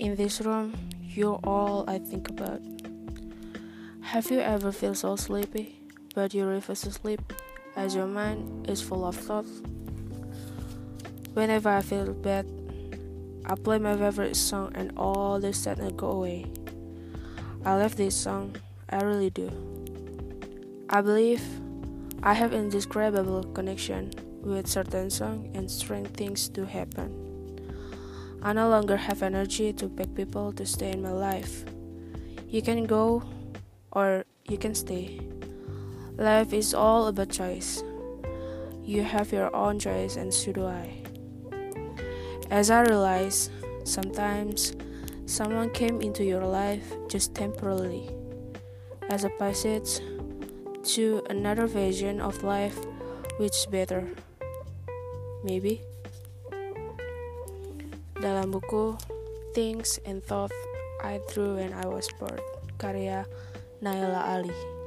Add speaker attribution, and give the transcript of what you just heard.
Speaker 1: In this room, you're all I think about. Have you ever feel so sleepy, but you refuse to sleep as your mind is full of thoughts? Whenever I feel bad, I play my favorite song and all the sadness go away. I love this song, I really do. I believe I have indescribable connection with certain song and strange things to happen. I no longer have energy to beg people to stay in my life. You can go or you can stay. Life is all about choice. You have your own choice, and so do I. As I realize, sometimes someone came into your life just temporarily, as a passage to another version of life which is better. Maybe. Dalam buku Things and Thoughts I Drew When I Was Bored karya Naila Ali